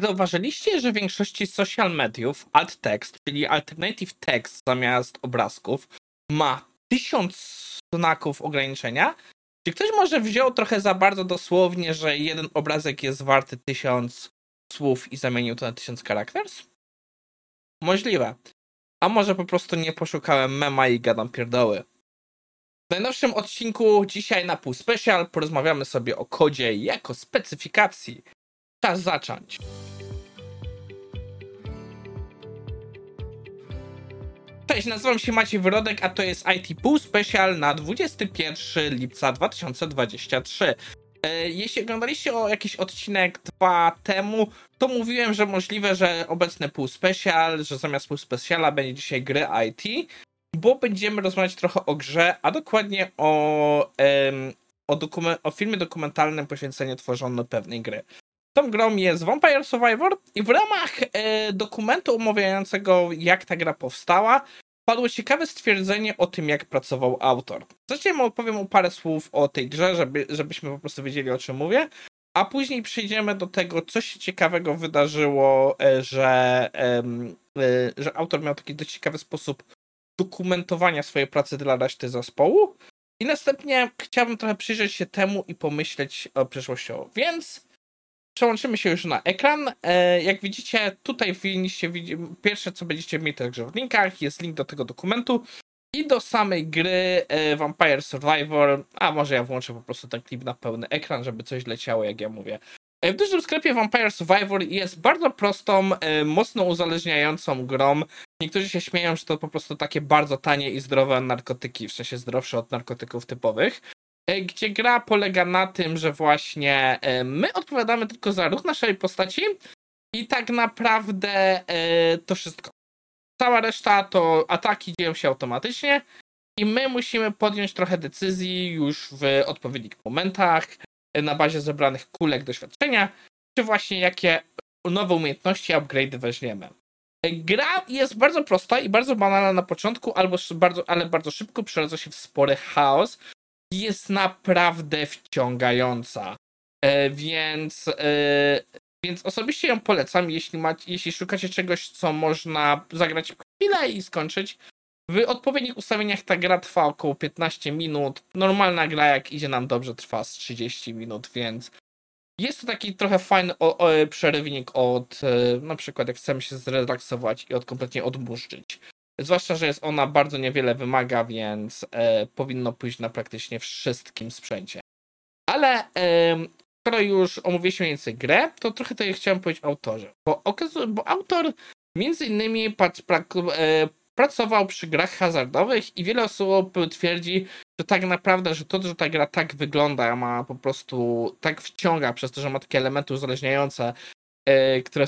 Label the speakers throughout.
Speaker 1: zauważyliście, że w większości social mediów alt text, czyli alternative text zamiast obrazków, ma tysiąc znaków ograniczenia? Czy ktoś może wziął trochę za bardzo dosłownie, że jeden obrazek jest warty tysiąc słów i zamienił to na tysiąc characters? Możliwe. A może po prostu nie poszukałem mema i gadam pierdoły. W najnowszym odcinku dzisiaj na pół special porozmawiamy sobie o kodzie jako specyfikacji. Czas zacząć. Cześć, nazywam się Maciej Wyrodek, a to jest IT Pool Special na 21 lipca 2023. E, jeśli oglądaliście o jakiś odcinek dwa temu, to mówiłem, że możliwe, że obecny pół special, że zamiast pół speciala będzie dzisiaj gry IT, bo będziemy rozmawiać trochę o grze, a dokładnie o, o, o filmie dokumentalnym poświęceniu tworzeniu pewnej gry. Tą grą jest Vampire Survivor i w ramach e, dokumentu omawiającego jak ta gra powstała, padło ciekawe stwierdzenie o tym, jak pracował autor. Zacznijmy opowiem parę słów o tej grze, żeby, żebyśmy po prostu wiedzieli, o czym mówię, a później przejdziemy do tego, co się ciekawego wydarzyło, e, że, e, że autor miał taki dość ciekawy sposób dokumentowania swojej pracy dla reszty zespołu. I następnie chciałbym trochę przyjrzeć się temu i pomyśleć o przyszłościowo. Więc Przełączymy się już na ekran. E, jak widzicie, tutaj w liście pierwsze co będziecie mieli także w linkach, jest link do tego dokumentu i do samej gry e, Vampire Survivor, a może ja włączę po prostu ten klip na pełny ekran, żeby coś leciało, jak ja mówię. E, w dużym sklepie Vampire Survivor jest bardzo prostą, mocno uzależniającą grą. Niektórzy się śmieją, że to po prostu takie bardzo tanie i zdrowe narkotyki, w sensie zdrowsze od narkotyków typowych. E, gdzie gra polega na tym, że właśnie e, my odpowiadamy tylko za ruch naszej postaci i tak naprawdę e, to wszystko. Cała reszta to ataki dzieją się automatycznie i my musimy podjąć trochę decyzji już w odpowiednich momentach na bazie zebranych kulek doświadczenia, czy właśnie jakie nowe umiejętności, upgrade weźmiemy. Gra jest bardzo prosta i bardzo banalna na początku, albo bardzo, ale bardzo szybko przeradza się w spory chaos, jest naprawdę wciągająca. E, więc, e, więc osobiście ją polecam, jeśli, macie, jeśli szukacie czegoś, co można zagrać chwilę i skończyć. W odpowiednich ustawieniach ta gra trwa około 15 minut. Normalna gra, jak idzie nam dobrze, trwa z 30 minut, więc jest to taki trochę fajny o, o, przerywnik od e, na przykład jak chcemy się zrelaksować i od kompletnie odmurzyć. Zwłaszcza, że jest ona bardzo niewiele wymaga, więc e, powinno pójść na praktycznie wszystkim sprzęcie. Ale e, skoro już omówiliśmy więcej grę, to trochę tutaj chciałem powiedzieć autorze. Bo, bo autor między innymi e, pracował przy grach hazardowych i wiele osób twierdzi, że tak naprawdę, że to, że ta gra tak wygląda, ma po prostu tak wciąga przez to, że ma takie elementy uzależniające, e, które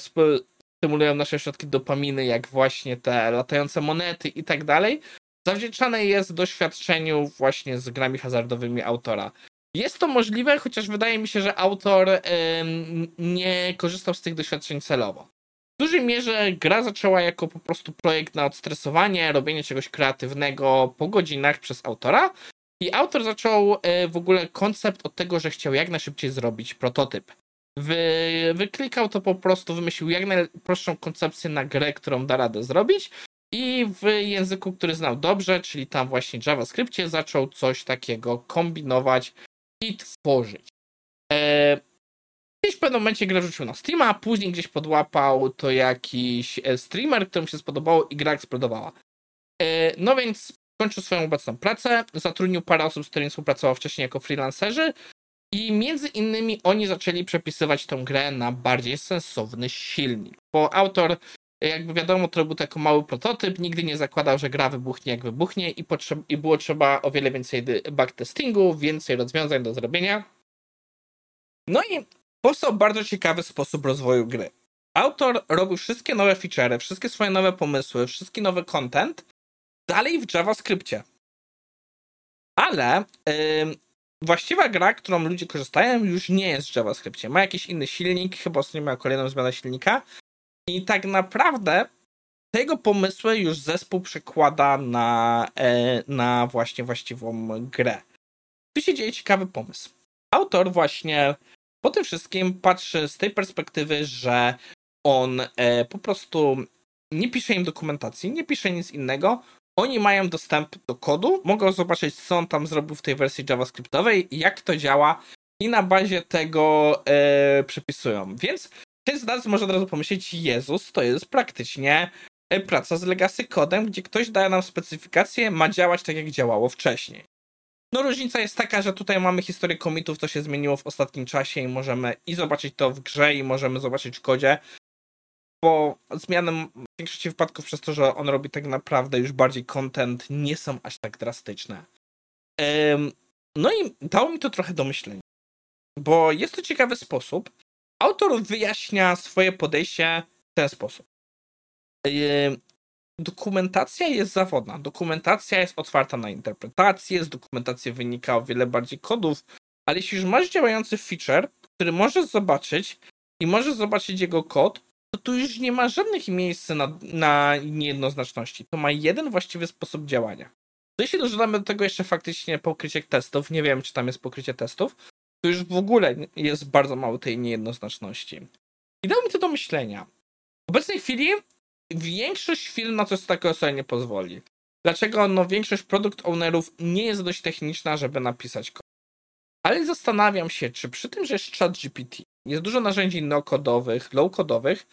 Speaker 1: stymulują nasze środki dopaminy, jak właśnie te latające monety i tak dalej, zawdzięczane jest doświadczeniu właśnie z grami hazardowymi autora. Jest to możliwe, chociaż wydaje mi się, że autor nie korzystał z tych doświadczeń celowo. W dużej mierze gra zaczęła jako po prostu projekt na odstresowanie, robienie czegoś kreatywnego po godzinach przez autora. I autor zaczął e, w ogóle koncept od tego, że chciał jak najszybciej zrobić prototyp. Wy, wyklikał to po prostu, wymyślił jak najprostszą koncepcję na grę, którą da radę zrobić i w języku, który znał dobrze, czyli tam właśnie JavaScriptie, zaczął coś takiego kombinować i tworzyć. E, gdzieś w pewnym momencie grę rzucił na Steama, później gdzieś podłapał to jakiś e, streamer, któremu się spodobało i gra eksplodowała. E, no więc kończył swoją obecną pracę, zatrudnił parę osób, z którymi współpracował wcześniej jako freelancerzy, i między innymi oni zaczęli przepisywać tą grę na bardziej sensowny silnik. Bo autor, jakby wiadomo, to był taki mały prototyp, nigdy nie zakładał, że gra wybuchnie jak wybuchnie i, potrzeb- i było trzeba o wiele więcej backtestingu, więcej rozwiązań do zrobienia. No i powstał bardzo ciekawy sposób rozwoju gry. Autor robił wszystkie nowe featurey, wszystkie swoje nowe pomysły, wszystki nowy content dalej w JavaScriptie. Ale yy, właściwa gra, którą ludzie korzystają, już nie jest w JavaScriptie. Ma jakiś inny silnik, chyba ostatnio miał kolejną zmianę silnika. I tak naprawdę tego pomysły już zespół przekłada na, e, na właśnie właściwą grę. Tu się dzieje ciekawy pomysł. Autor właśnie po tym wszystkim patrzy z tej perspektywy, że on e, po prostu nie pisze im dokumentacji, nie pisze nic innego. Oni mają dostęp do kodu, mogą zobaczyć, co on tam zrobił w tej wersji JavaScriptowej, jak to działa i na bazie tego e, przepisują. Więc ten z nas może od razu pomyśleć, Jezus, to jest praktycznie e, praca z legacy kodem, gdzie ktoś daje nam specyfikację, ma działać tak, jak działało wcześniej. No różnica jest taka, że tutaj mamy historię komitów, co się zmieniło w ostatnim czasie i możemy i zobaczyć to w grze i możemy zobaczyć w kodzie, bo zmiany w większości wypadków przez to, że on robi tak naprawdę już bardziej content, nie są aż tak drastyczne. No i dało mi to trochę do myślenia, bo jest to ciekawy sposób. Autor wyjaśnia swoje podejście w ten sposób dokumentacja jest zawodna. Dokumentacja jest otwarta na interpretację, z dokumentacji wynika o wiele bardziej kodów, ale jeśli już masz działający feature, który możesz zobaczyć i możesz zobaczyć jego kod, to tu już nie ma żadnych miejsc na, na niejednoznaczności. To ma jeden właściwy sposób działania. Jeśli dodamy do tego jeszcze faktycznie pokrycie testów, nie wiem, czy tam jest pokrycie testów, to już w ogóle jest bardzo mało tej niejednoznaczności. I dało mi to do myślenia. W obecnej chwili większość firm na coś takiego sobie nie pozwoli. Dlaczego? No większość produkt ownerów nie jest dość techniczna, żeby napisać kod. Ale zastanawiam się, czy przy tym, że jest chat GPT, jest dużo narzędzi no-kodowych, low-kodowych,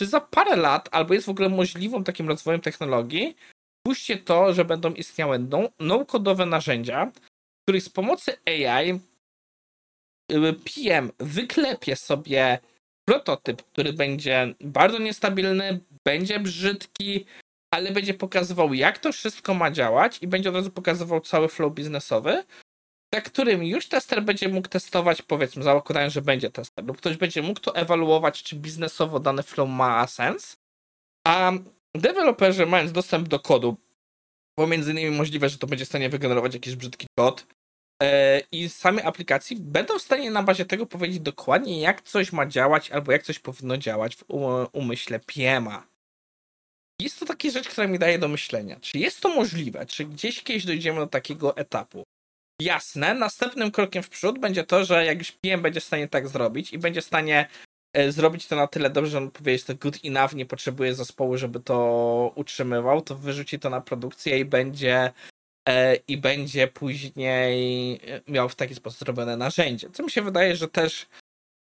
Speaker 1: czy za parę lat, albo jest w ogóle możliwą takim rozwojem technologii, puśćcie to, że będą istniały no-kodowe narzędzia, których z pomocy AI PM wyklepie sobie prototyp, który będzie bardzo niestabilny, będzie brzydki, ale będzie pokazywał, jak to wszystko ma działać i będzie od razu pokazywał cały flow biznesowy, za którym już tester będzie mógł testować, powiedzmy, zakładając, że będzie tester, lub ktoś będzie mógł to ewaluować, czy biznesowo dany flow ma sens, a deweloperzy, mając dostęp do kodu, bo między innymi możliwe, że to będzie w stanie wygenerować jakiś brzydki kod, e, i same aplikacji będą w stanie na bazie tego powiedzieć dokładnie, jak coś ma działać, albo jak coś powinno działać w umyśle PM'a jest to taka rzecz, która mi daje do myślenia. Czy jest to możliwe? Czy gdzieś kiedyś dojdziemy do takiego etapu? Jasne, następnym krokiem w przód będzie to, że jak już PM będzie w stanie tak zrobić i będzie w stanie e, zrobić to na tyle dobrze, że on powie, że to good enough, nie potrzebuje zespołu, żeby to utrzymywał, to wyrzuci to na produkcję i będzie e, i będzie później e, miał w taki sposób zrobione narzędzie. Co mi się wydaje, że też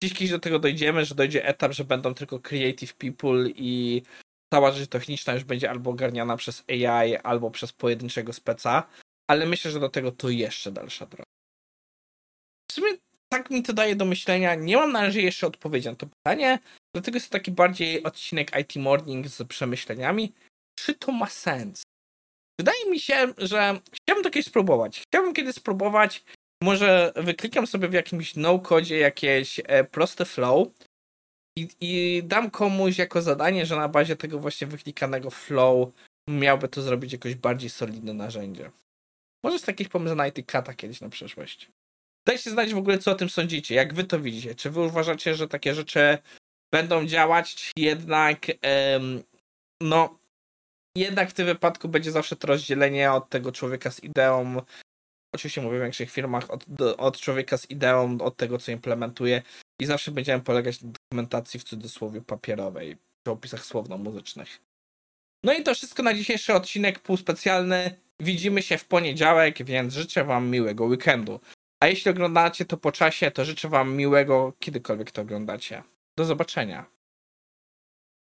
Speaker 1: gdzieś kiedyś do tego dojdziemy, że dojdzie etap, że będą tylko creative people i cała rzecz techniczna już będzie albo ogarniana przez AI, albo przez pojedynczego speca, ale myślę, że do tego to jeszcze dalsza droga. W sumie tak mi to daje do myślenia. Nie mam na razie jeszcze odpowiedzi na to pytanie, dlatego jest to taki bardziej odcinek IT Morning z przemyśleniami. Czy to ma sens? Wydaje mi się, że chciałbym to kiedyś spróbować. Chciałbym kiedyś spróbować, może wyklikam sobie w jakimś no-codzie jakieś e, proste flow, i, I dam komuś jako zadanie, że na bazie tego właśnie wyklikanego flow miałby to zrobić jakoś bardziej solidne narzędzie. Może jest jakiś pomysł na Kata kiedyś na przyszłość. Dajcie znać w ogóle, co o tym sądzicie, jak wy to widzicie. Czy wy uważacie, że takie rzeczy będą działać, jednak em, no jednak w tym wypadku będzie zawsze to rozdzielenie od tego człowieka z ideą oczywiście mówię w większych firmach, od, do, od człowieka z ideą, od tego, co implementuje i zawsze będziemy polegać na dokumentacji w cudzysłowie papierowej, czy opisach słowno-muzycznych. No i to wszystko na dzisiejszy odcinek półspecjalny. Widzimy się w poniedziałek, więc życzę wam miłego weekendu. A jeśli oglądacie to po czasie, to życzę wam miłego, kiedykolwiek to oglądacie. Do zobaczenia.